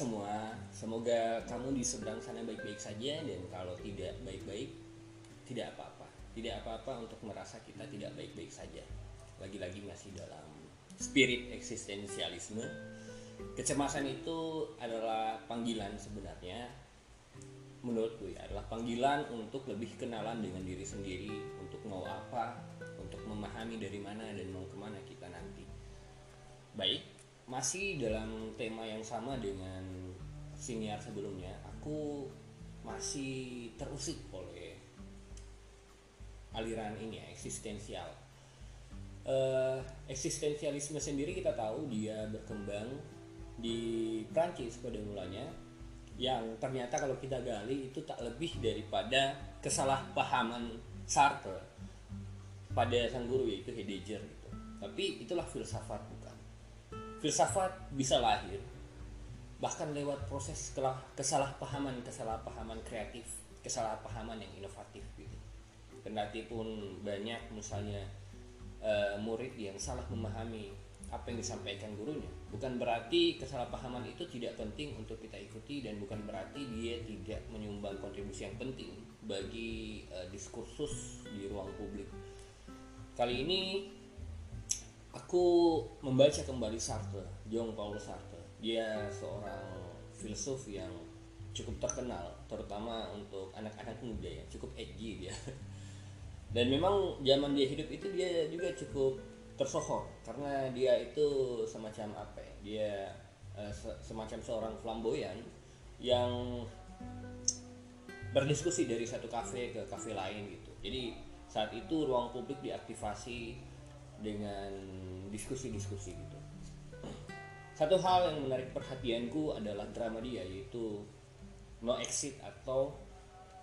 semua, semoga kamu di seberang sana baik-baik saja dan kalau tidak baik-baik tidak apa-apa. Tidak apa-apa untuk merasa kita tidak baik-baik saja. Lagi-lagi masih dalam spirit eksistensialisme. Kecemasan itu adalah panggilan sebenarnya menurutku ya adalah panggilan untuk lebih kenalan dengan diri sendiri untuk mau apa untuk memahami dari mana dan mau ke mana kita nanti baik masih dalam tema yang sama dengan siniar sebelumnya aku masih terusik oleh aliran ini ya eksistensial uh, eksistensialisme sendiri kita tahu dia berkembang di Prancis pada mulanya yang ternyata kalau kita gali itu tak lebih daripada kesalahpahaman Sartre pada sang guru yaitu Heidegger gitu. Tapi itulah filsafat. Filsafat bisa lahir bahkan lewat proses kesalahpahaman kesalahpahaman kreatif, kesalahpahaman yang inovatif gitu. Kendati pun banyak misalnya uh, murid yang salah memahami apa yang disampaikan gurunya bukan berarti kesalahpahaman itu tidak penting untuk kita ikuti dan bukan berarti dia tidak menyumbang kontribusi yang penting bagi uh, diskursus di ruang publik kali ini aku membaca kembali Sartre Jean Paul Sartre. Dia seorang filsuf yang cukup terkenal terutama untuk anak-anak muda ya cukup edgy dia. Dan memang zaman dia hidup itu dia juga cukup tersohor karena dia itu semacam apa ya dia uh, semacam seorang flamboyan yang berdiskusi dari satu kafe ke kafe lain gitu. Jadi saat itu ruang publik diaktifasi dengan diskusi-diskusi gitu. Satu hal yang menarik perhatianku adalah drama dia yaitu no exit atau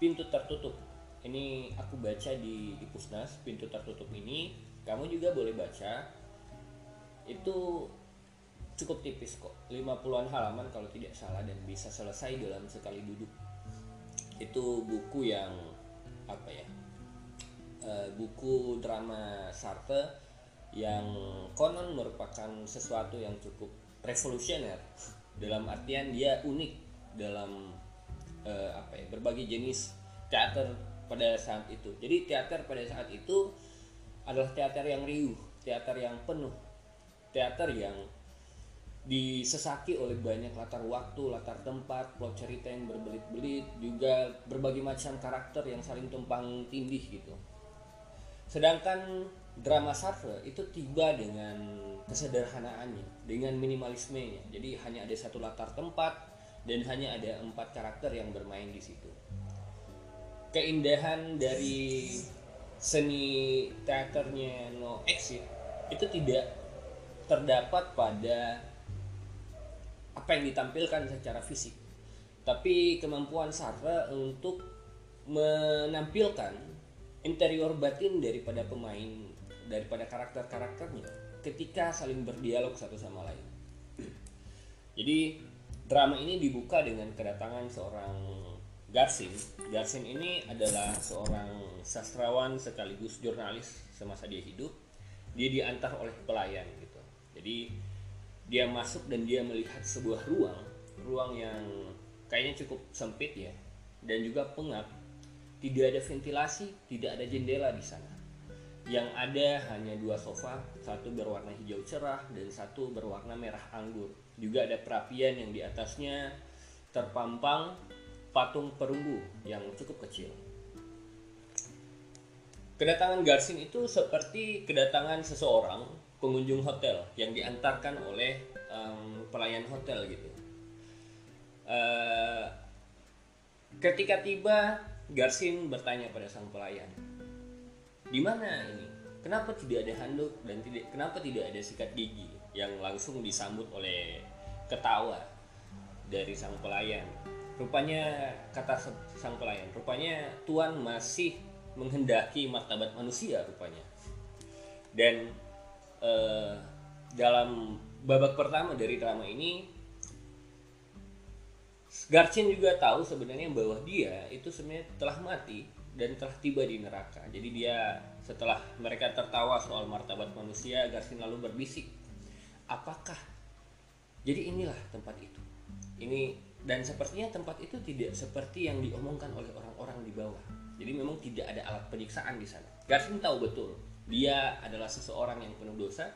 pintu tertutup. Ini aku baca di di Pusnas pintu tertutup ini kamu juga boleh baca. Itu cukup tipis kok 50-an halaman kalau tidak salah dan bisa selesai dalam sekali duduk. Itu buku yang apa ya e, buku drama Sartre yang konon merupakan sesuatu yang cukup revolusioner dalam artian dia unik dalam e, apa ya berbagai jenis teater pada saat itu jadi teater pada saat itu adalah teater yang riuh, teater yang penuh, teater yang disesaki oleh banyak latar waktu, latar tempat, plot cerita yang berbelit-belit, juga berbagai macam karakter yang saling tumpang tindih gitu. Sedangkan drama Sartre itu tiba dengan kesederhanaannya, dengan minimalismenya. Jadi hanya ada satu latar tempat dan hanya ada empat karakter yang bermain di situ. Keindahan dari seni teaternya No Exit itu tidak terdapat pada apa yang ditampilkan secara fisik tapi kemampuan Sartre untuk menampilkan interior batin daripada pemain daripada karakter-karakternya ketika saling berdialog satu sama lain jadi drama ini dibuka dengan kedatangan seorang Garsin. Garsin ini adalah seorang sastrawan sekaligus jurnalis semasa dia hidup. Dia diantar oleh pelayan gitu. Jadi dia masuk dan dia melihat sebuah ruang, ruang yang kayaknya cukup sempit ya dan juga pengap. Tidak ada ventilasi, tidak ada jendela di sana. Yang ada hanya dua sofa, satu berwarna hijau cerah dan satu berwarna merah anggur. Juga ada perapian yang di atasnya terpampang patung perunggu yang cukup kecil. Kedatangan Garsin itu seperti kedatangan seseorang pengunjung hotel yang diantarkan oleh um, pelayan hotel gitu. Uh, ketika tiba, Garsin bertanya pada sang pelayan, di mana ini? Kenapa tidak ada handuk dan tidak kenapa tidak ada sikat gigi yang langsung disambut oleh ketawa dari sang pelayan? Rupanya kata sang pelayan, rupanya Tuhan masih menghendaki martabat manusia rupanya. Dan eh, dalam babak pertama dari drama ini Garcin juga tahu sebenarnya bahwa dia itu sebenarnya telah mati dan telah tiba di neraka. Jadi dia setelah mereka tertawa soal martabat manusia, Garcin lalu berbisik, "Apakah jadi inilah tempat itu?" ini dan sepertinya tempat itu tidak seperti yang diomongkan oleh orang-orang di bawah jadi memang tidak ada alat penyiksaan di sana Garsin tahu betul dia adalah seseorang yang penuh dosa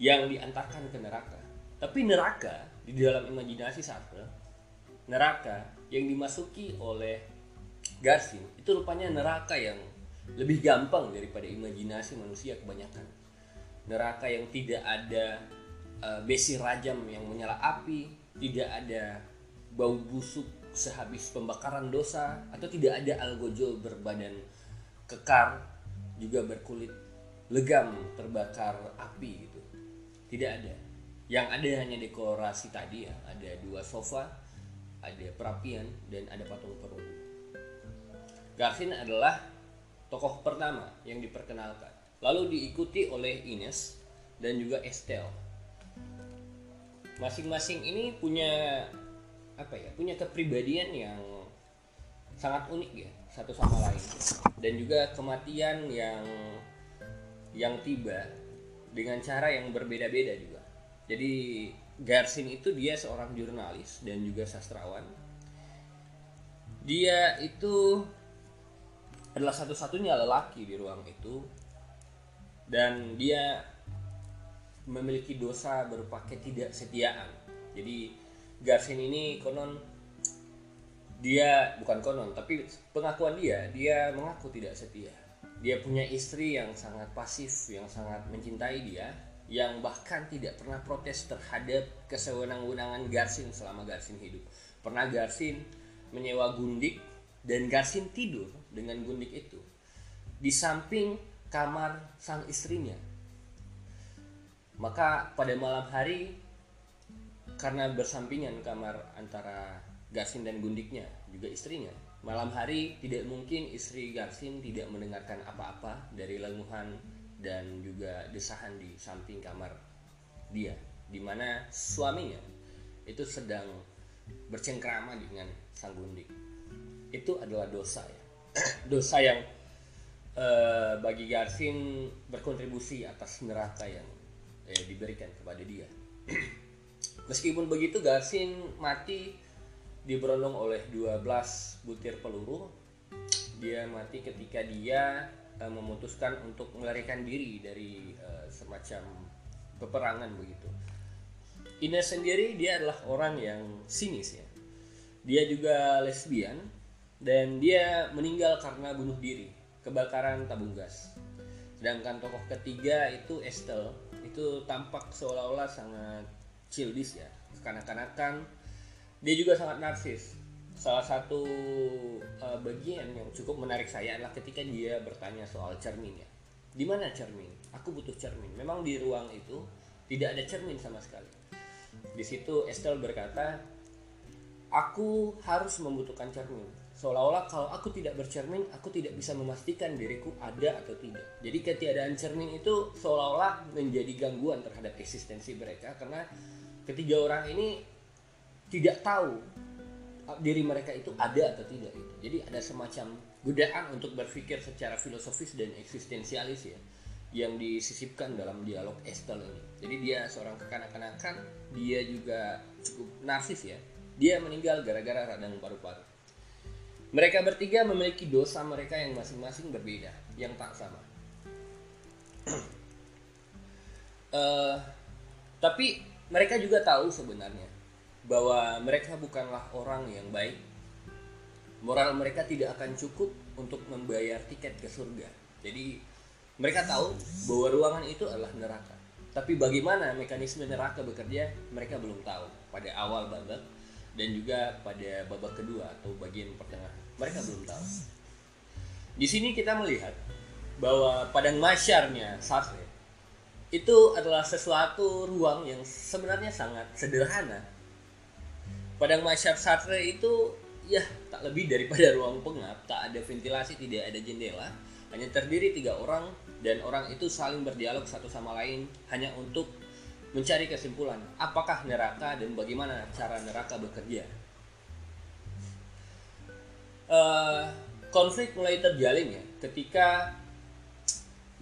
yang diantarkan ke neraka tapi neraka di dalam imajinasi Sartre neraka yang dimasuki oleh Garsin itu rupanya neraka yang lebih gampang daripada imajinasi manusia kebanyakan. Neraka yang tidak ada uh, besi rajam yang menyala api tidak ada bau busuk sehabis pembakaran dosa atau tidak ada algojo berbadan kekar juga berkulit legam terbakar api gitu. Tidak ada. Yang ada hanya dekorasi tadi ya. Ada dua sofa ada perapian dan ada patung perunggu Garvin adalah tokoh pertama yang diperkenalkan. Lalu diikuti oleh Ines dan juga Estelle. Masing-masing ini punya apa ya punya kepribadian yang sangat unik ya satu sama lain. Dan juga kematian yang yang tiba dengan cara yang berbeda-beda juga. Jadi Garsin itu dia seorang jurnalis dan juga sastrawan. Dia itu adalah satu-satunya lelaki di ruang itu. Dan dia memiliki dosa berupa ketidaksetiaan. Jadi Garsin ini konon dia bukan konon tapi pengakuan dia dia mengaku tidak setia. Dia punya istri yang sangat pasif yang sangat mencintai dia yang bahkan tidak pernah protes terhadap kesewenang-wenangan Garsin selama Garsin hidup. Pernah Garsin menyewa gundik dan Garsin tidur dengan gundik itu di samping kamar sang istrinya. Maka pada malam hari karena bersampingan kamar antara Garsin dan Gundiknya juga istrinya. Malam hari tidak mungkin istri Garsin tidak mendengarkan apa-apa dari lenguhan dan juga desahan di samping kamar dia, di mana suaminya itu sedang bercengkrama dengan sang Gundik. Itu adalah dosa ya. Dosa yang uh, bagi Garsin berkontribusi atas neraka yang eh, diberikan kepada dia. Meskipun begitu Garsin mati diberondong oleh 12 butir peluru. Dia mati ketika dia uh, memutuskan untuk melarikan diri dari uh, semacam peperangan begitu. Ines sendiri dia adalah orang yang sinis ya. Dia juga lesbian dan dia meninggal karena bunuh diri kebakaran tabung gas. Sedangkan tokoh ketiga itu Estelle itu tampak seolah-olah sangat childish ya kekanak-kanakan. Dia juga sangat narsis. Salah satu uh, bagian yang cukup menarik saya adalah ketika dia bertanya soal cermin ya. Di mana cermin? Aku butuh cermin. Memang di ruang itu tidak ada cermin sama sekali. Di situ Estelle berkata aku harus membutuhkan cermin seolah-olah kalau aku tidak bercermin aku tidak bisa memastikan diriku ada atau tidak. Jadi ketiadaan cermin itu seolah-olah menjadi gangguan terhadap eksistensi mereka karena ketiga orang ini tidak tahu diri mereka itu ada atau tidak itu jadi ada semacam godaan untuk berpikir secara filosofis dan eksistensialis ya yang disisipkan dalam dialog Estelle ini. Jadi dia seorang kekanak-kanakan dia juga cukup narsis ya. Dia meninggal gara-gara radang paru-paru mereka bertiga memiliki dosa mereka yang masing-masing berbeda, yang tak sama. uh, tapi mereka juga tahu sebenarnya bahwa mereka bukanlah orang yang baik. Moral mereka tidak akan cukup untuk membayar tiket ke surga. Jadi mereka tahu bahwa ruangan itu adalah neraka. Tapi bagaimana mekanisme neraka bekerja, mereka belum tahu pada awal babak dan juga pada babak kedua atau bagian pertengahan mereka belum tahu. Di sini kita melihat bahwa padang masyarnya Sartre itu adalah sesuatu ruang yang sebenarnya sangat sederhana. Padang masyar Sartre itu ya tak lebih daripada ruang pengap, tak ada ventilasi, tidak ada jendela, hanya terdiri tiga orang dan orang itu saling berdialog satu sama lain hanya untuk mencari kesimpulan apakah neraka dan bagaimana cara neraka bekerja uh, konflik mulai terjalin ya ketika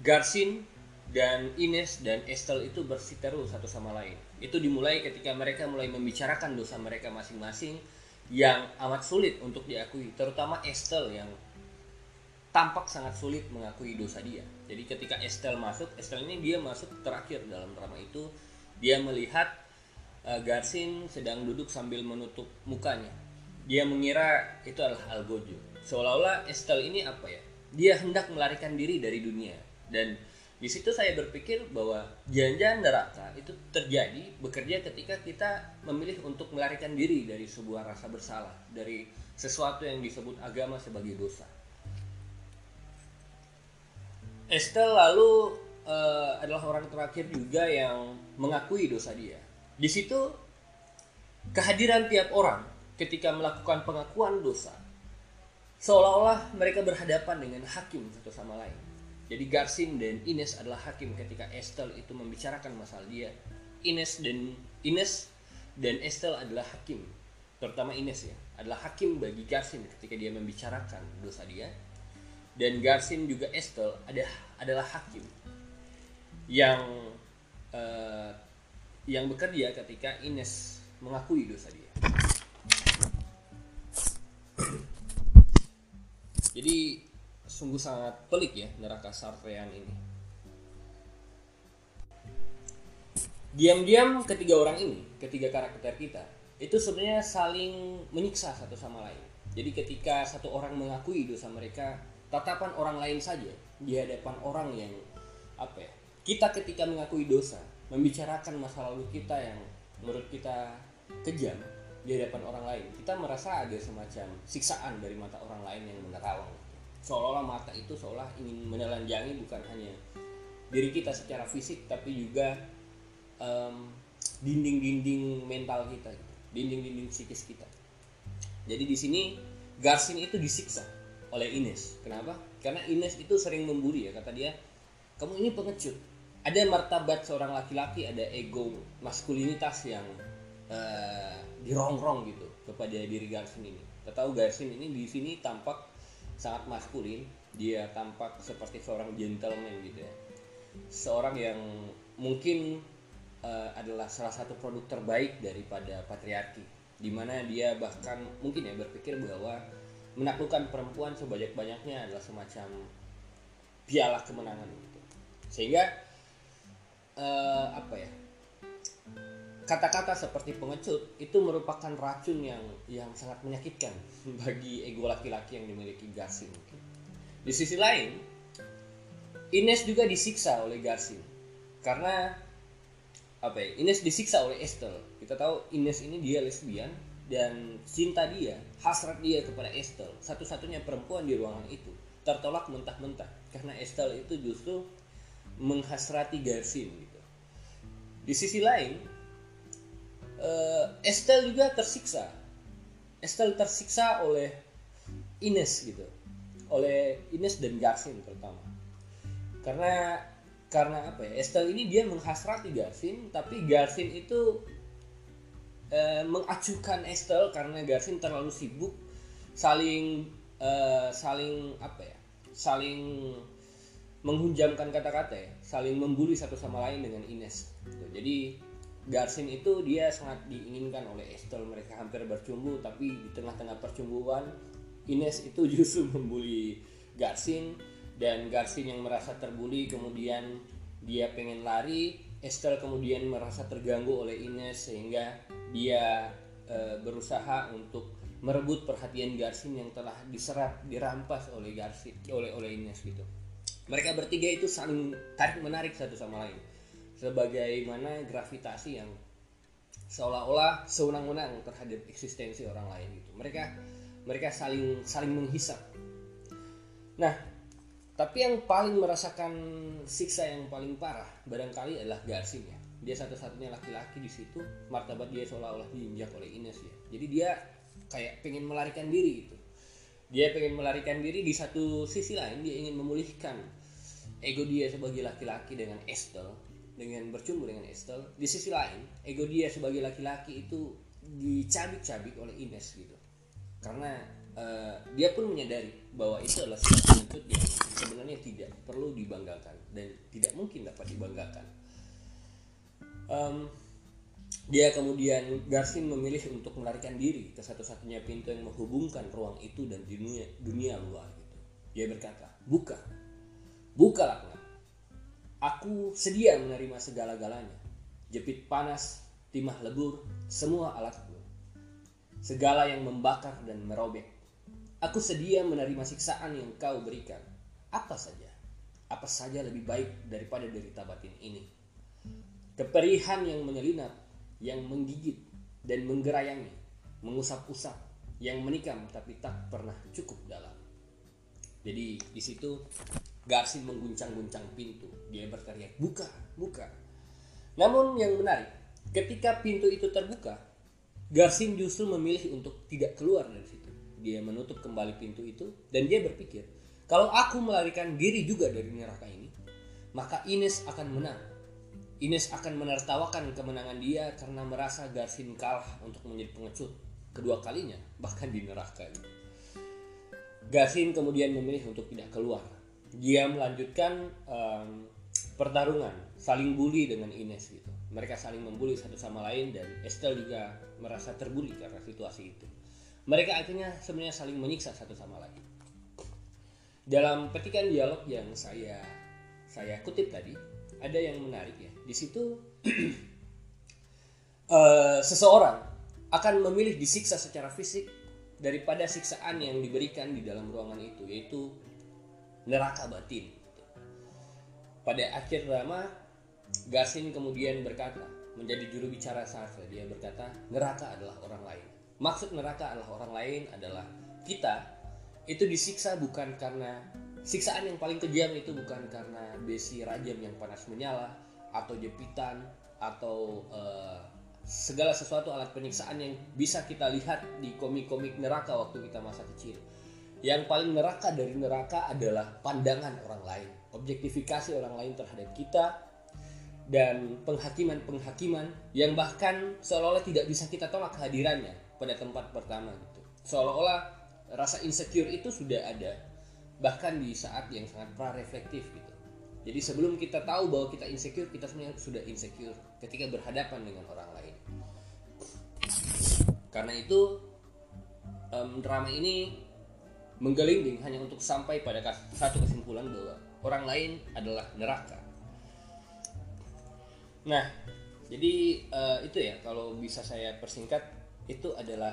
Garsin dan Ines dan Estelle itu bersiteru satu sama lain. Itu dimulai ketika mereka mulai membicarakan dosa mereka masing-masing yang amat sulit untuk diakui, terutama Estelle yang tampak sangat sulit mengakui dosa dia. Jadi ketika Estelle masuk, Estelle ini dia masuk terakhir dalam drama itu, dia melihat uh, Garsin sedang duduk sambil menutup mukanya. Dia mengira itu adalah Algojo. Seolah-olah Estelle ini apa ya? Dia hendak melarikan diri dari dunia dan di situ saya berpikir bahwa jangan-jangan neraka itu terjadi bekerja ketika kita memilih untuk melarikan diri dari sebuah rasa bersalah dari sesuatu yang disebut agama sebagai dosa. Estelle lalu uh, adalah orang terakhir juga yang mengakui dosa dia. Di situ kehadiran tiap orang ketika melakukan pengakuan dosa seolah-olah mereka berhadapan dengan hakim satu sama lain jadi Garsin dan Ines adalah hakim ketika Estelle itu membicarakan masalah dia. Ines dan Ines dan Estelle adalah hakim, terutama Ines ya, adalah hakim bagi Garsin ketika dia membicarakan dosa dia. Dan Garsin juga Estelle ada adalah hakim yang uh, yang bekerja ketika Ines mengakui dosa dia. Jadi sungguh sangat pelik ya neraka Sartrean ini. Diam-diam ketiga orang ini, ketiga karakter kita, itu sebenarnya saling menyiksa satu sama lain. Jadi ketika satu orang mengakui dosa mereka, tatapan orang lain saja di hadapan orang yang apa ya? Kita ketika mengakui dosa, membicarakan masa lalu kita yang menurut kita kejam di hadapan orang lain, kita merasa ada semacam siksaan dari mata orang lain yang menerawang. Seolah-olah mata itu seolah ingin menelanjangi bukan hanya diri kita secara fisik tapi juga um, dinding-dinding mental kita gitu. dinding-dinding psikis kita. Jadi di sini Garsin itu disiksa oleh Ines. Kenapa? Karena Ines itu sering membuli ya kata dia kamu ini pengecut. Ada martabat seorang laki-laki ada ego maskulinitas yang uh, dirongrong gitu kepada diri Garsin ini. Kita tahu Garsin ini di sini tampak sangat maskulin dia tampak seperti seorang gentleman gitu ya. Seorang yang mungkin uh, adalah salah satu produk terbaik daripada patriarki di mana dia bahkan mungkin ya berpikir bahwa menaklukkan perempuan sebanyak-banyaknya adalah semacam piala kemenangan gitu. Sehingga uh, apa ya kata-kata seperti pengecut itu merupakan racun yang yang sangat menyakitkan bagi ego laki-laki yang dimiliki Garsin. Di sisi lain, Ines juga disiksa oleh Garsin karena apa ya? Ines disiksa oleh Estelle. Kita tahu Ines ini dia lesbian dan cinta dia, hasrat dia kepada Estelle, satu-satunya perempuan di ruangan itu, tertolak mentah-mentah karena Estelle itu justru menghasrati Garsin gitu. Di sisi lain, uh, Estelle juga tersiksa. Estelle tersiksa oleh Ines gitu. Oleh Ines dan Garsin terutama karena karena apa ya? Estelle ini dia menghasrati Garsin tapi Garsin itu uh, mengacuhkan Estelle karena Garsin terlalu sibuk saling uh, saling apa ya? Saling menghunjamkan kata-kata ya. Saling membuli satu sama lain dengan Ines. Jadi Garsin itu dia sangat diinginkan oleh Estelle mereka hampir bercumbu tapi di tengah-tengah percumbuan Ines itu justru membuli Garsin. Dan Garsin yang merasa terbuli kemudian dia pengen lari. Estelle kemudian merasa terganggu oleh Ines sehingga dia e, berusaha untuk merebut perhatian Garsin yang telah diserap dirampas oleh Garsin oleh oleh Ines gitu. Mereka bertiga itu saling tarik menarik satu sama lain sebagaimana gravitasi yang seolah-olah sewenang-wenang terhadap eksistensi orang lain gitu. Mereka mereka saling saling menghisap. Nah, tapi yang paling merasakan siksa yang paling parah barangkali adalah Garsin ya. Dia satu-satunya laki-laki di situ, martabat dia seolah-olah diinjak oleh Ines ya. Jadi dia kayak pengen melarikan diri gitu. Dia pengen melarikan diri di satu sisi lain dia ingin memulihkan ego dia sebagai laki-laki dengan Estelle dengan bercumbu dengan Estelle di sisi lain ego dia sebagai laki-laki itu dicabik-cabik oleh Ines gitu karena uh, dia pun menyadari bahwa itu adalah sebuah penuntut yang sebenarnya tidak perlu dibanggakan dan tidak mungkin dapat dibanggakan. Um, dia kemudian Garsin memilih untuk melarikan diri ke satu-satunya pintu yang menghubungkan ruang itu dan dunia dunia luar gitu. Dia berkata, "Buka. Buka laknat. Aku sedia menerima segala-galanya. Jepit panas, timah lebur, semua alatku. Segala yang membakar dan merobek. Aku sedia menerima siksaan yang kau berikan. Apa saja. Apa saja lebih baik daripada derita batin ini. Keperihan yang menyelinap, yang menggigit dan menggerayangi, mengusap-usap, yang menikam tapi tak pernah cukup dalam. Jadi di situ Garsin mengguncang-guncang pintu. Dia berteriak, buka, buka. Namun yang menarik, ketika pintu itu terbuka, Garsin justru memilih untuk tidak keluar dari situ. Dia menutup kembali pintu itu dan dia berpikir, kalau aku melarikan diri juga dari neraka ini, maka Ines akan menang. Ines akan menertawakan kemenangan dia karena merasa Garsin kalah untuk menjadi pengecut kedua kalinya, bahkan di neraka ini. Garsin kemudian memilih untuk tidak keluar. Dia melanjutkan um, pertarungan, saling bully dengan Ines gitu. Mereka saling membuli satu sama lain dan Estelle juga merasa terbuli karena situasi itu. Mereka akhirnya sebenarnya saling menyiksa satu sama lain dalam petikan dialog yang saya saya kutip tadi ada yang menarik ya di situ uh, seseorang akan memilih disiksa secara fisik daripada siksaan yang diberikan di dalam ruangan itu yaitu neraka batin. Pada akhir drama Garsin kemudian berkata menjadi juru bicara Sartre dia berkata neraka adalah orang lain. Maksud neraka adalah orang lain adalah kita. Itu disiksa bukan karena siksaan yang paling kejam itu bukan karena besi rajam yang panas menyala atau jepitan atau uh, segala sesuatu alat penyiksaan yang bisa kita lihat di komik-komik neraka waktu kita masa kecil. Yang paling neraka dari neraka adalah pandangan orang lain, objektifikasi orang lain terhadap kita dan penghakiman-penghakiman yang bahkan seolah-olah tidak bisa kita tolak kehadirannya pada tempat pertama gitu. Seolah-olah rasa insecure itu sudah ada bahkan di saat yang sangat pra-reflektif gitu. Jadi sebelum kita tahu bahwa kita insecure, kita sebenarnya sudah insecure ketika berhadapan dengan orang lain. Karena itu um, drama ini menggelinding hanya untuk sampai pada satu kesimpulan bahwa orang lain adalah neraka. Nah, jadi uh, itu ya kalau bisa saya persingkat itu adalah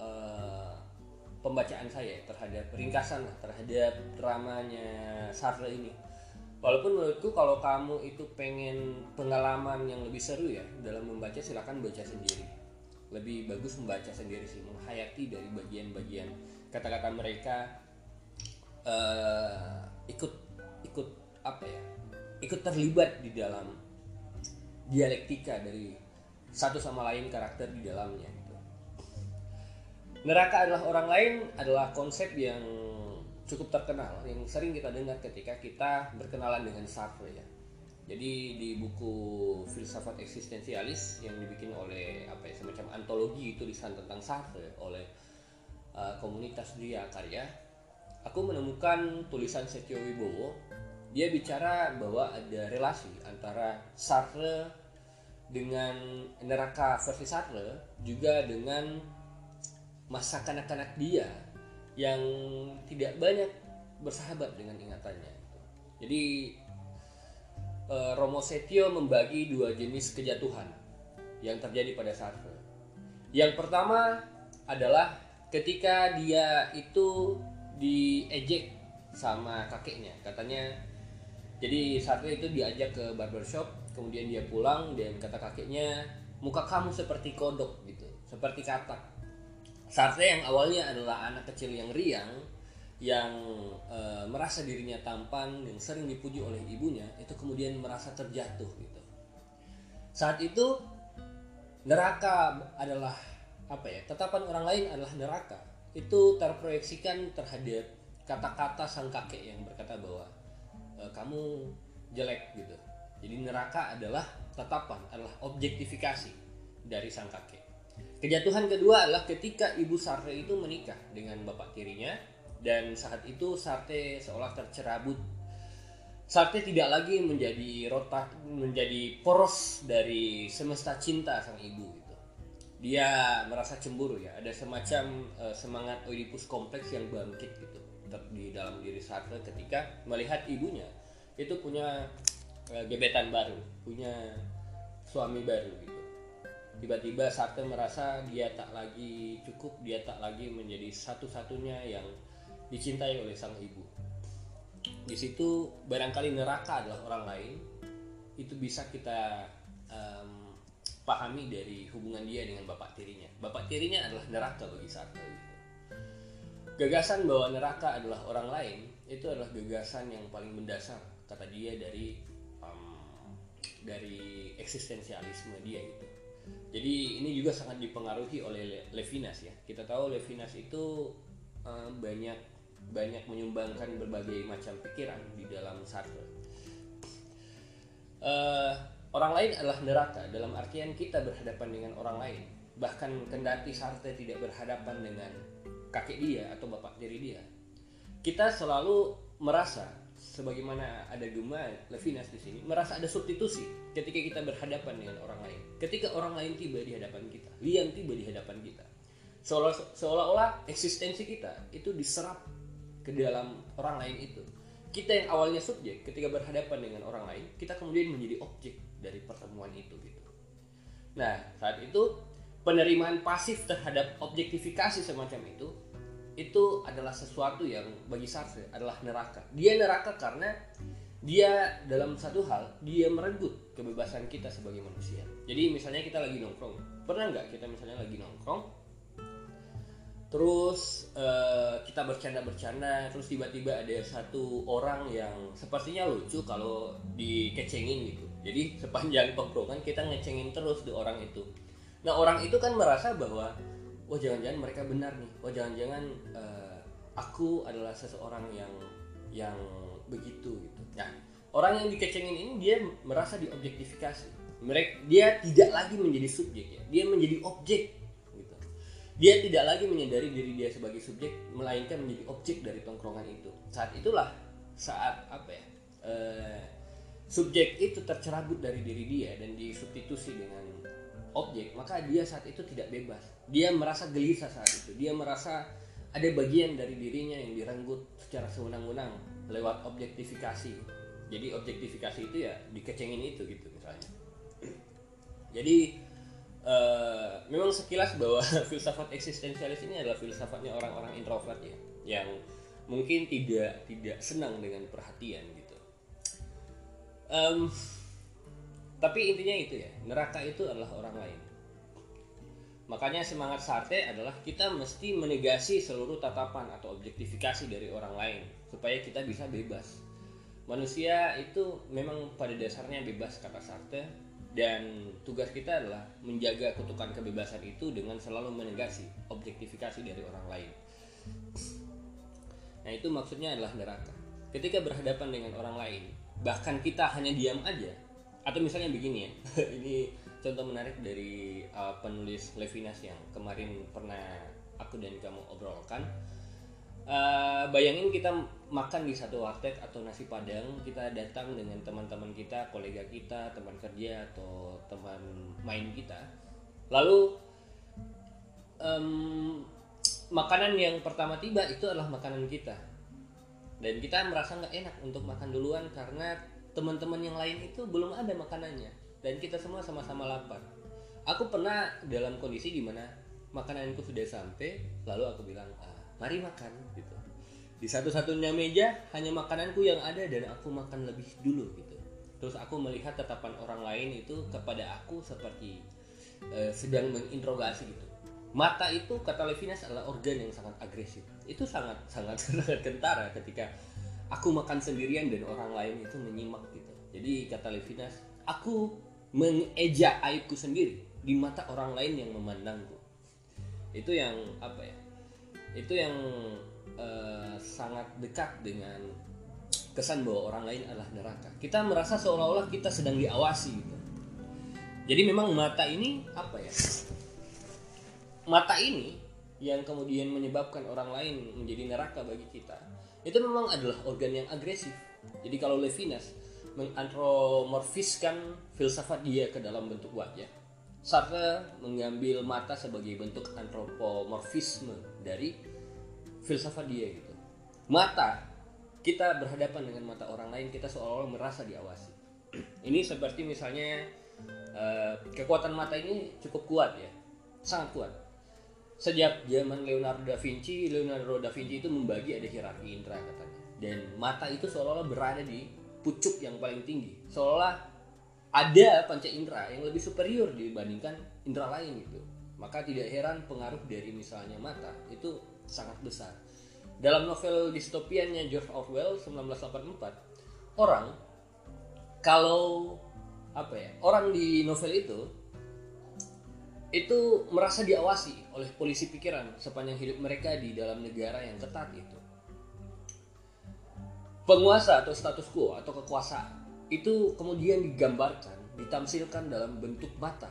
uh, pembacaan saya terhadap ringkasan terhadap dramanya Sartre ini walaupun menurutku kalau kamu itu pengen pengalaman yang lebih seru ya dalam membaca silahkan baca sendiri lebih bagus membaca sendiri sih menghayati dari bagian-bagian kata-kata mereka uh, ikut ikut apa ya ikut terlibat di dalam dialektika dari satu sama lain karakter di dalamnya neraka adalah orang lain adalah konsep yang cukup terkenal yang sering kita dengar ketika kita berkenalan dengan Sartre ya. Jadi di buku filsafat eksistensialis yang dibikin oleh apa ya semacam antologi tulisan tentang Sartre oleh uh, komunitas dia karya, aku menemukan tulisan Setio Wibowo. Dia bicara bahwa ada relasi antara Sartre dengan neraka versi Sartre juga dengan masa kanak-kanak dia yang tidak banyak bersahabat dengan ingatannya. Jadi eh, Romo Setio membagi dua jenis kejatuhan yang terjadi pada Sartre. Yang pertama adalah ketika dia itu diejek sama kakeknya. Katanya jadi Sartre itu diajak ke barbershop, kemudian dia pulang dan kata kakeknya, "Muka kamu seperti kodok gitu, seperti katak." Sartre yang awalnya adalah anak kecil yang riang yang e, merasa dirinya tampan yang sering dipuji oleh ibunya itu kemudian merasa terjatuh gitu saat itu neraka adalah apa ya tetapan orang lain adalah neraka. Itu terproyeksikan terhadap kata-kata sang kakek yang berkata bahwa e, kamu jelek gitu. Jadi neraka adalah tetapan adalah objektifikasi dari sang kakek. Kejatuhan kedua adalah ketika ibu Sartre itu menikah dengan bapak tirinya dan saat itu Sarte seolah tercerabut. Sarte tidak lagi menjadi rotak menjadi poros dari semesta cinta sang ibu. Dia merasa cemburu ya, ada semacam uh, semangat Oedipus kompleks yang bangkit gitu di dalam diri Sartre ketika melihat ibunya itu punya uh, gebetan baru, punya suami baru gitu. Tiba-tiba Sartre merasa dia tak lagi cukup, dia tak lagi menjadi satu-satunya yang dicintai oleh sang ibu. Di situ barangkali neraka adalah orang lain. Itu bisa kita um, pahami dari hubungan dia dengan bapak tirinya bapak tirinya adalah neraka bagi Sartre gitu. gagasan bahwa neraka adalah orang lain itu adalah gagasan yang paling mendasar kata dia dari um, dari eksistensialisme dia gitu jadi ini juga sangat dipengaruhi oleh Levinas ya kita tahu Levinas itu banyak banyak menyumbangkan berbagai macam pikiran di dalam Sartre. Uh, orang lain adalah neraka dalam artian kita berhadapan dengan orang lain. Bahkan kendati Sartre tidak berhadapan dengan kakek dia atau bapak diri dia. Kita selalu merasa sebagaimana ada Duma Levinas di sini merasa ada substitusi ketika kita berhadapan dengan orang lain. Ketika orang lain tiba di hadapan kita, Liam tiba di hadapan kita. Seolah-olah eksistensi kita itu diserap ke dalam orang lain itu kita yang awalnya subjek ketika berhadapan dengan orang lain kita kemudian menjadi objek dari pertemuan itu gitu. Nah saat itu penerimaan pasif terhadap objektifikasi semacam itu itu adalah sesuatu yang bagi Sartre adalah neraka. Dia neraka karena dia dalam satu hal dia merenggut kebebasan kita sebagai manusia. Jadi misalnya kita lagi nongkrong. Pernah nggak kita misalnya lagi nongkrong? Terus uh, kita bercanda-bercanda terus tiba-tiba ada satu orang yang sepertinya lucu kalau dikecengin gitu jadi sepanjang tongkrongan kita ngecengin terus di orang itu. Nah orang itu kan merasa bahwa wah jangan-jangan mereka benar nih. Wah jangan-jangan uh, aku adalah seseorang yang yang begitu gitu. Nah orang yang dikecengin ini dia merasa diobjektifikasi. Mereka dia tidak lagi menjadi subjek ya. Dia menjadi objek dia tidak lagi menyadari diri dia sebagai subjek melainkan menjadi objek dari tongkrongan itu. Saat itulah saat apa ya uh, subjek itu tercerabut dari diri dia dan disubstitusi dengan objek maka dia saat itu tidak bebas. Dia merasa gelisah saat itu. Dia merasa ada bagian dari dirinya yang direnggut secara sewenang-wenang lewat objektifikasi. Jadi objektifikasi itu ya dikecengin itu gitu misalnya. Jadi uh, memang sekilas bahwa filsafat eksistensialis ini adalah filsafatnya orang-orang introvert ya yang mungkin tidak tidak senang dengan perhatian um, tapi intinya itu ya neraka itu adalah orang lain makanya semangat Sartre adalah kita mesti menegasi seluruh tatapan atau objektifikasi dari orang lain supaya kita bisa bebas manusia itu memang pada dasarnya bebas kata Sartre dan tugas kita adalah menjaga kutukan kebebasan itu dengan selalu menegasi objektifikasi dari orang lain. Nah itu maksudnya adalah neraka. Ketika berhadapan dengan orang lain, bahkan kita hanya diam aja, atau misalnya begini ya, ini contoh menarik dari uh, penulis Levinas yang kemarin pernah aku dan kamu obrolkan. Uh, bayangin kita makan di satu warteg atau nasi padang kita datang dengan teman-teman kita kolega kita teman kerja atau teman main kita. Lalu um, makanan yang pertama tiba itu adalah makanan kita dan kita merasa nggak enak untuk makan duluan karena teman-teman yang lain itu belum ada makanannya. Dan kita semua sama-sama lapar. Aku pernah dalam kondisi di mana makananku sudah sampai lalu aku bilang ah, mari makan gitu. Di satu-satunya meja hanya makananku yang ada dan aku makan lebih dulu gitu. Terus aku melihat tatapan orang lain itu kepada aku seperti uh, sedang menginterogasi gitu. Mata itu kata Levinas adalah organ yang sangat agresif itu sangat sangat sangat kentara ketika aku makan sendirian dan orang lain itu menyimak gitu jadi kata Levinas aku mengeja aibku sendiri di mata orang lain yang memandangku itu yang apa ya itu yang uh, sangat dekat dengan kesan bahwa orang lain adalah neraka. Kita merasa seolah-olah kita sedang diawasi gitu. Jadi memang mata ini apa ya? Mata ini yang kemudian menyebabkan orang lain menjadi neraka bagi kita itu memang adalah organ yang agresif. Jadi kalau Levinas mengantromorfiskan filsafat dia ke dalam bentuk wajah Sartre mengambil mata sebagai bentuk antropomorfisme dari filsafat dia gitu. Mata kita berhadapan dengan mata orang lain kita seolah-olah merasa diawasi. Ini seperti misalnya uh, kekuatan mata ini cukup kuat ya sangat kuat sejak zaman Leonardo da Vinci Leonardo da Vinci itu membagi ada hierarki indera katanya. Dan mata itu seolah-olah berada di pucuk yang paling tinggi. Seolah ada panca indera yang lebih superior dibandingkan indera lain gitu. Maka tidak heran pengaruh dari misalnya mata itu sangat besar. Dalam novel distopiannya George Orwell 1984, orang kalau apa ya, orang di novel itu itu merasa diawasi oleh polisi pikiran sepanjang hidup mereka di dalam negara yang ketat itu. Penguasa atau status quo atau kekuasaan itu kemudian digambarkan, ditamsilkan dalam bentuk mata.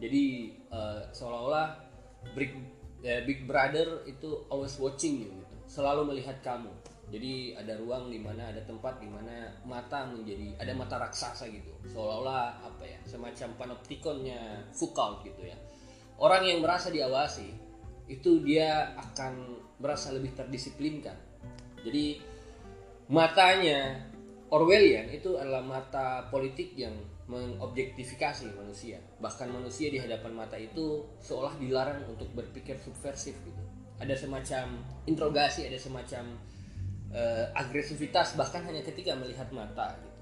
Jadi uh, seolah-olah Big, uh, Big Brother itu always watching you selalu melihat kamu. Jadi ada ruang di mana ada tempat di mana mata menjadi ada mata raksasa gitu. Seolah-olah apa ya, semacam panoptikonnya Foucault gitu ya. Orang yang merasa diawasi itu dia akan merasa lebih terdisiplinkan. Jadi matanya Orwellian itu adalah mata politik yang mengobjektifikasi manusia. Bahkan manusia di hadapan mata itu seolah dilarang untuk berpikir subversif gitu ada semacam interogasi ada semacam uh, agresivitas bahkan hanya ketika melihat mata gitu.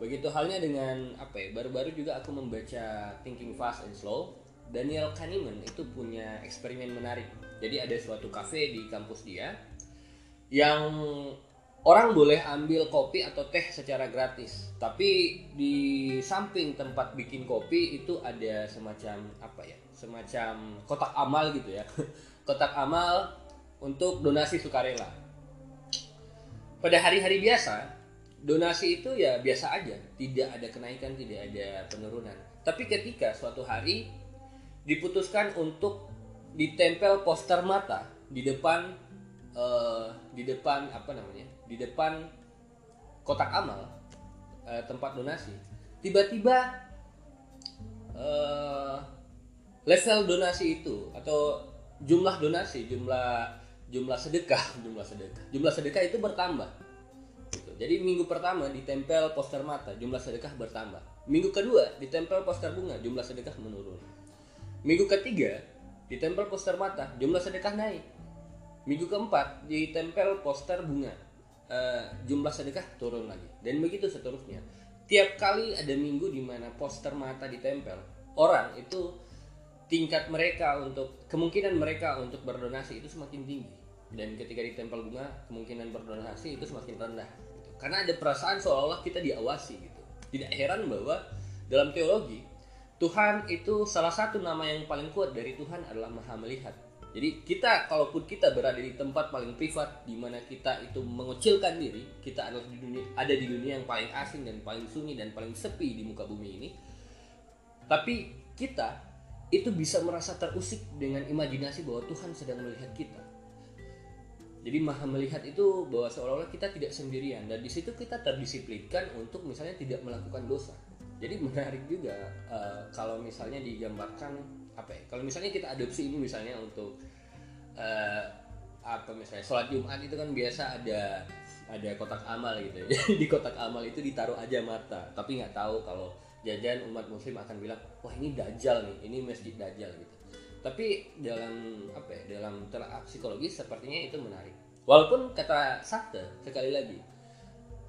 Begitu halnya dengan apa ya baru-baru juga aku membaca Thinking Fast and Slow. Daniel Kahneman itu punya eksperimen menarik. Jadi ada suatu cafe di kampus dia yang orang boleh ambil kopi atau teh secara gratis. Tapi di samping tempat bikin kopi itu ada semacam apa ya semacam kotak amal gitu ya. Kotak amal untuk donasi sukarela pada hari-hari biasa donasi itu ya biasa aja. Tidak ada kenaikan tidak ada penurunan. Tapi ketika suatu hari diputuskan untuk ditempel poster mata di depan uh, di depan apa namanya? Di depan kotak amal uh, tempat donasi tiba-tiba uh, level donasi itu atau jumlah donasi, jumlah jumlah sedekah, jumlah sedekah, jumlah sedekah itu bertambah. Gitu. Jadi minggu pertama ditempel poster mata, jumlah sedekah bertambah. Minggu kedua ditempel poster bunga, jumlah sedekah menurun. Minggu ketiga ditempel poster mata, jumlah sedekah naik. Minggu keempat ditempel poster bunga, uh, jumlah sedekah turun lagi. Dan begitu seterusnya. Tiap kali ada minggu di mana poster mata ditempel, orang itu tingkat mereka untuk kemungkinan mereka untuk berdonasi itu semakin tinggi dan ketika ditempel bunga kemungkinan berdonasi itu semakin rendah gitu. karena ada perasaan seolah-olah kita diawasi gitu tidak heran bahwa dalam teologi Tuhan itu salah satu nama yang paling kuat dari Tuhan adalah maha melihat jadi kita kalaupun kita berada di tempat paling privat di mana kita itu mengecilkan diri kita adalah di dunia ada di dunia yang paling asing dan paling sunyi dan paling sepi di muka bumi ini tapi kita itu bisa merasa terusik dengan imajinasi bahwa Tuhan sedang melihat kita. Jadi maha melihat itu bahwa seolah-olah kita tidak sendirian dan di situ kita terdisiplinkan untuk misalnya tidak melakukan dosa. Jadi menarik juga uh, kalau misalnya digambarkan apa ya? Kalau misalnya kita adopsi ini misalnya untuk uh, apa misalnya sholat Jumat itu kan biasa ada ada kotak amal gitu. Ya. di kotak amal itu ditaruh aja mata, tapi nggak tahu kalau jajan umat muslim akan bilang wah ini dajjal nih ini masjid dajjal gitu tapi dalam apa ya dalam telah psikologis sepertinya itu menarik. Walaupun kata Sartre sekali lagi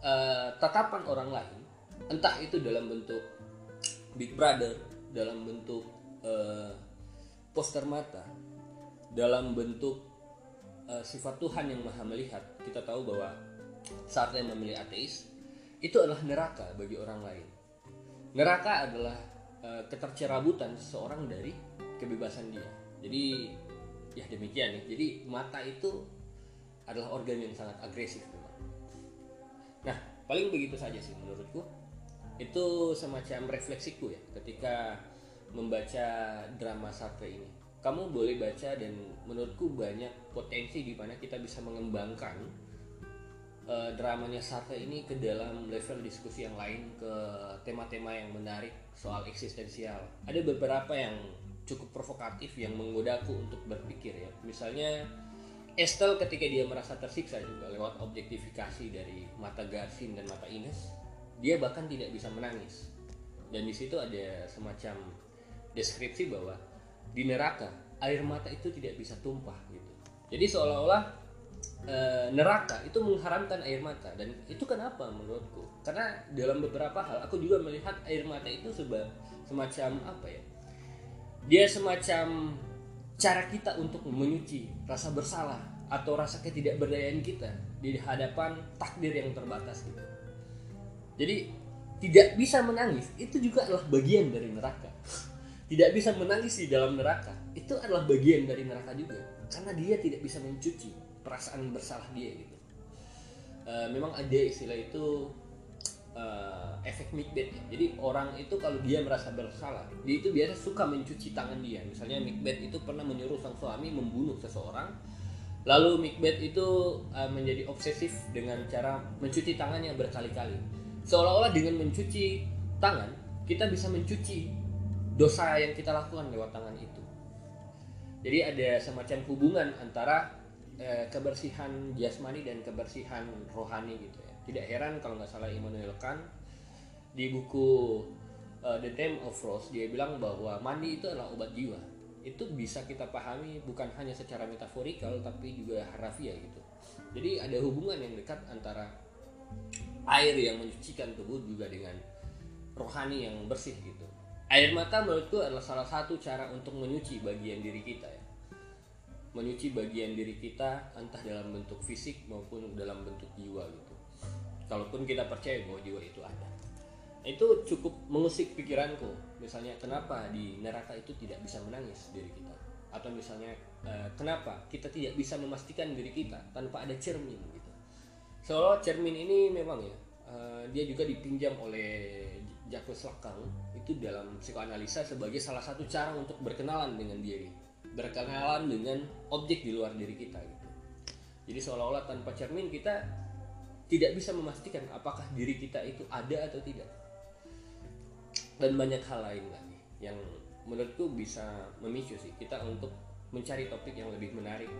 uh, tatapan orang lain entah itu dalam bentuk big brother dalam bentuk uh, poster mata dalam bentuk uh, sifat Tuhan yang maha melihat kita tahu bahwa Sartre memilih ateis itu adalah neraka bagi orang lain. Neraka adalah uh, ketercerabutan seseorang dari kebebasan dia. Jadi ya demikian ya jadi mata itu adalah organ yang sangat agresif memang. Nah paling begitu saja sih menurutku. Itu semacam refleksiku ya ketika membaca drama Sartre ini. Kamu boleh baca dan menurutku banyak potensi di mana kita bisa mengembangkan uh, dramanya Sartre ini ke dalam level diskusi yang lain ke tema-tema yang menarik soal eksistensial. Ada beberapa yang cukup provokatif yang menggodaku untuk berpikir ya. Misalnya Estelle ketika dia merasa tersiksa juga lewat objektifikasi dari mata Garsin dan mata Ines, dia bahkan tidak bisa menangis. Dan di situ ada semacam deskripsi bahwa di neraka air mata itu tidak bisa tumpah gitu. Jadi seolah-olah e, neraka itu mengharamkan air mata dan itu kenapa menurutku? Karena dalam beberapa hal aku juga melihat air mata itu seba, semacam apa ya? Dia semacam cara kita untuk menyuci rasa bersalah atau rasa ketidakberdayaan kita di hadapan takdir yang terbatas gitu. Jadi tidak bisa menangis itu juga adalah bagian dari neraka. Tidak bisa menangis di dalam neraka itu adalah bagian dari neraka juga karena dia tidak bisa mencuci perasaan bersalah dia gitu. Uh, memang ada istilah itu uh, efek Macbeth ya. Jadi orang itu kalau dia merasa bersalah, dia itu biasa suka mencuci tangan dia. Misalnya Macbeth itu pernah menyuruh sang suami membunuh seseorang, lalu Macbeth itu uh, menjadi obsesif dengan cara mencuci tangannya berkali-kali. Seolah-olah dengan mencuci tangan, kita bisa mencuci dosa yang kita lakukan lewat tangan itu. Jadi ada semacam hubungan antara uh, kebersihan jasmani dan kebersihan rohani gitu ya tidak heran kalau nggak salah Immanuel Kant di buku uh, The Name of Rose dia bilang bahwa mandi itu adalah obat jiwa. Itu bisa kita pahami bukan hanya secara metaforikal tapi juga harafiah gitu. Jadi ada hubungan yang dekat antara air yang menyucikan tubuh juga dengan rohani yang bersih gitu. Air mata menurutku adalah salah satu cara untuk menyuci bagian diri kita ya. Menyuci bagian diri kita entah dalam bentuk fisik maupun dalam bentuk jiwa gitu kalaupun kita percaya bahwa jiwa itu ada. Itu cukup mengusik pikiranku. Misalnya kenapa di neraka itu tidak bisa menangis diri kita? Atau misalnya uh, kenapa kita tidak bisa memastikan diri kita tanpa ada cermin gitu? Soalnya cermin ini memang ya uh, dia juga dipinjam oleh Jacques Lacan. Itu dalam psikoanalisa sebagai salah satu cara untuk berkenalan dengan diri. Berkenalan dengan objek di luar diri kita gitu. Jadi seolah-olah tanpa cermin kita tidak bisa memastikan apakah diri kita itu ada atau tidak dan banyak hal lain lagi yang menurutku bisa memicu sih kita untuk mencari topik yang lebih menarik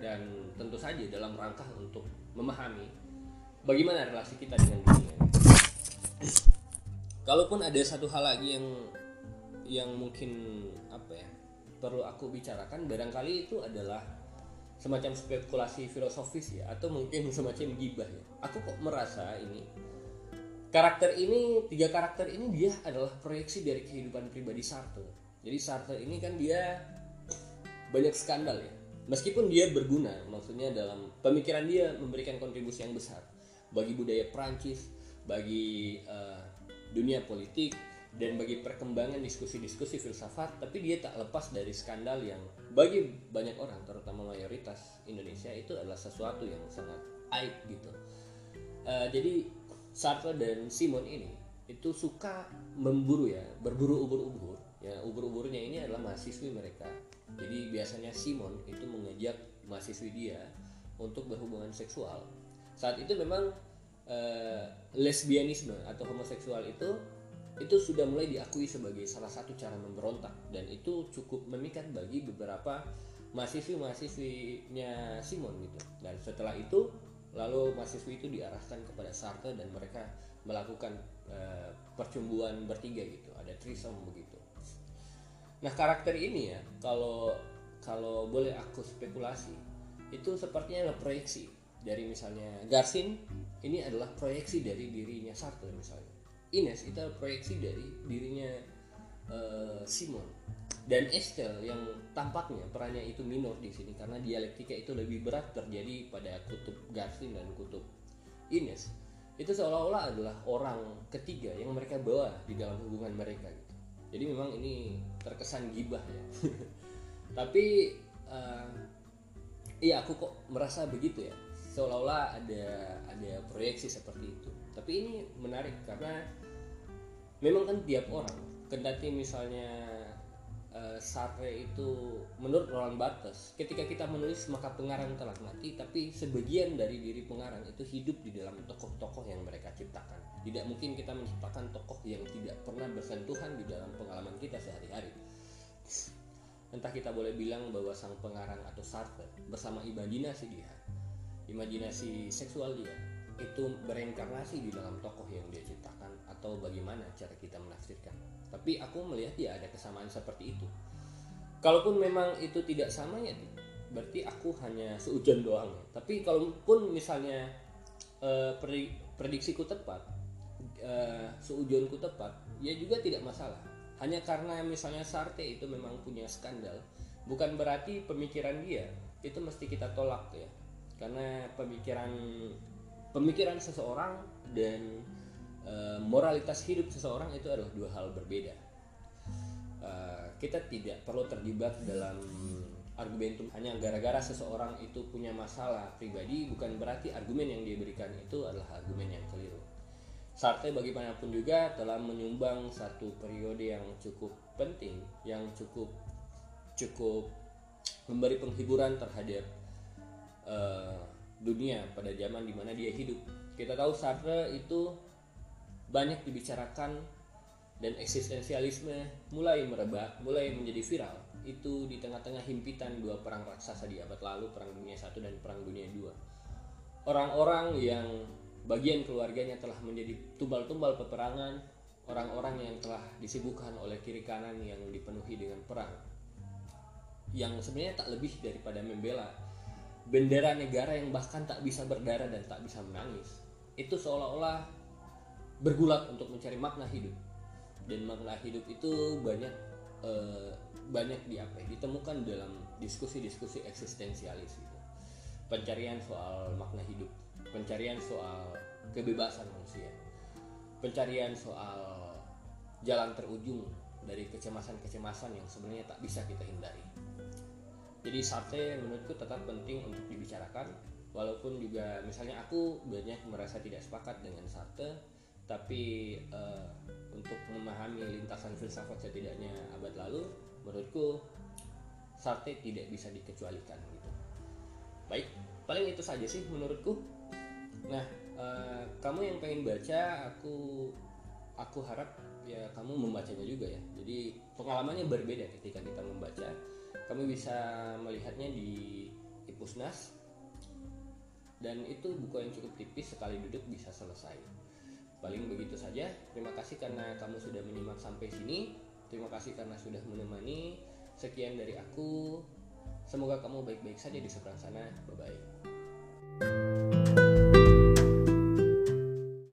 dan tentu saja dalam rangka untuk memahami bagaimana relasi kita dengan dunia. Kalaupun ada satu hal lagi yang yang mungkin apa ya perlu aku bicarakan barangkali itu adalah semacam spekulasi filosofis ya atau mungkin semacam gibah ya. Aku kok merasa ini karakter ini tiga karakter ini dia adalah proyeksi dari kehidupan pribadi Sartre. Jadi Sartre ini kan dia banyak skandal ya. Meskipun dia berguna maksudnya dalam pemikiran dia memberikan kontribusi yang besar. Bagi budaya Prancis bagi uh, dunia politik dan bagi perkembangan diskusi-diskusi filsafat tapi dia tak lepas dari skandal yang bagi banyak orang terutama mayoritas Indonesia itu adalah sesuatu yang sangat aib gitu. Uh, jadi Sartre dan Simon ini itu suka memburu ya berburu ubur-ubur. Ya ubur-uburnya ini adalah mahasiswi mereka. Jadi biasanya Simon itu mengajak mahasiswi dia untuk berhubungan seksual. Saat itu memang uh, lesbianisme atau homoseksual itu itu sudah mulai diakui sebagai salah satu cara memberontak dan itu cukup memikat bagi beberapa mahasiswi-mahasiswinya Simon gitu. Dan setelah itu lalu mahasiswi itu diarahkan kepada Sartre dan mereka melakukan uh, percumbuan bertiga gitu. Ada trisom begitu. Nah karakter ini ya kalau kalau boleh aku spekulasi itu sepertinya adalah proyeksi. Dari misalnya Garsin ini adalah proyeksi dari dirinya Sartre misalnya Ines itu proyeksi dari dirinya uh, Simon dan Estelle yang tampaknya perannya itu minor di sini karena dialektika itu lebih berat terjadi pada kutub Garsin dan kutub Ines itu seolah-olah adalah orang ketiga yang mereka bawa di dalam hubungan mereka gitu. Jadi memang ini terkesan gibah ya. Tapi uh, aku kok merasa begitu ya. Seolah-olah ada ada proyeksi seperti itu tapi ini menarik karena memang kan tiap orang kendati misalnya uh, Sartre itu menurut Roland Barthes ketika kita menulis maka pengarang telah mati tapi sebagian dari diri pengarang itu hidup di dalam tokoh-tokoh yang mereka ciptakan. Tidak mungkin kita menciptakan tokoh yang tidak pernah bersentuhan di dalam pengalaman kita sehari-hari. Entah kita boleh bilang bahwa sang pengarang atau Sartre bersama imajinasi dia imajinasi seksual dia itu bereinkarnasi di dalam tokoh yang dia ciptakan atau bagaimana cara kita menafsirkan. Tapi aku melihat ya ada kesamaan seperti itu. Kalaupun memang itu tidak sama ya berarti aku hanya seujon doang. Tapi kalaupun misalnya uh, prediksiku tepat, uh, seujonku tepat, ya juga tidak masalah. Hanya karena misalnya Sarte itu memang punya skandal, bukan berarti pemikiran dia itu mesti kita tolak ya. Karena pemikiran pemikiran seseorang dan e, moralitas hidup seseorang itu adalah dua hal berbeda. E, kita tidak perlu terlibat dalam argumentum hanya gara-gara seseorang itu punya masalah pribadi bukan berarti argumen yang dia berikan itu adalah argumen yang keliru. Sartre bagaimanapun juga telah menyumbang satu periode yang cukup penting, yang cukup cukup memberi penghiburan terhadap uh, dunia pada zaman di mana dia hidup. Kita tahu Sartre itu banyak dibicarakan dan eksistensialisme mulai merebak, mulai menjadi viral. Itu di tengah-tengah himpitan dua perang raksasa di abad lalu, Perang Dunia I dan Perang Dunia II. Orang-orang yang bagian keluarganya telah menjadi tumbal-tumbal peperangan, orang-orang yang telah disibukkan oleh kiri kanan yang dipenuhi dengan perang. Yang sebenarnya tak lebih daripada membela bendera negara yang bahkan tak bisa berdarah dan tak bisa menangis. Itu seolah-olah bergulat untuk mencari makna hidup. Dan makna hidup itu banyak uh, banyak di apa ya, ditemukan dalam diskusi-diskusi eksistensialis gitu pencarian soal makna hidup pencarian soal kebebasan manusia pencarian soal jalan terujung dari kecemasan-kecemasan yang sebenarnya tak bisa kita hindari jadi sate menurutku tetap penting untuk dibicarakan walaupun juga misalnya aku banyak merasa tidak sepakat dengan sate tapi uh, untuk memahami lintasan filsafat setidaknya abad lalu menurutku sate tidak bisa dikecualikan gitu. Baik paling itu saja sih menurutku. Nah uh, kamu yang pengen baca aku aku harap ya kamu membacanya juga ya. Jadi pengalamannya berbeda ketika kita membaca kami bisa melihatnya di Ipusnas. Dan itu buku yang cukup tipis sekali duduk bisa selesai. Paling begitu saja. Terima kasih karena kamu sudah menyimak sampai sini. Terima kasih karena sudah menemani. Sekian dari aku. Semoga kamu baik-baik saja di seberang sana. Bye bye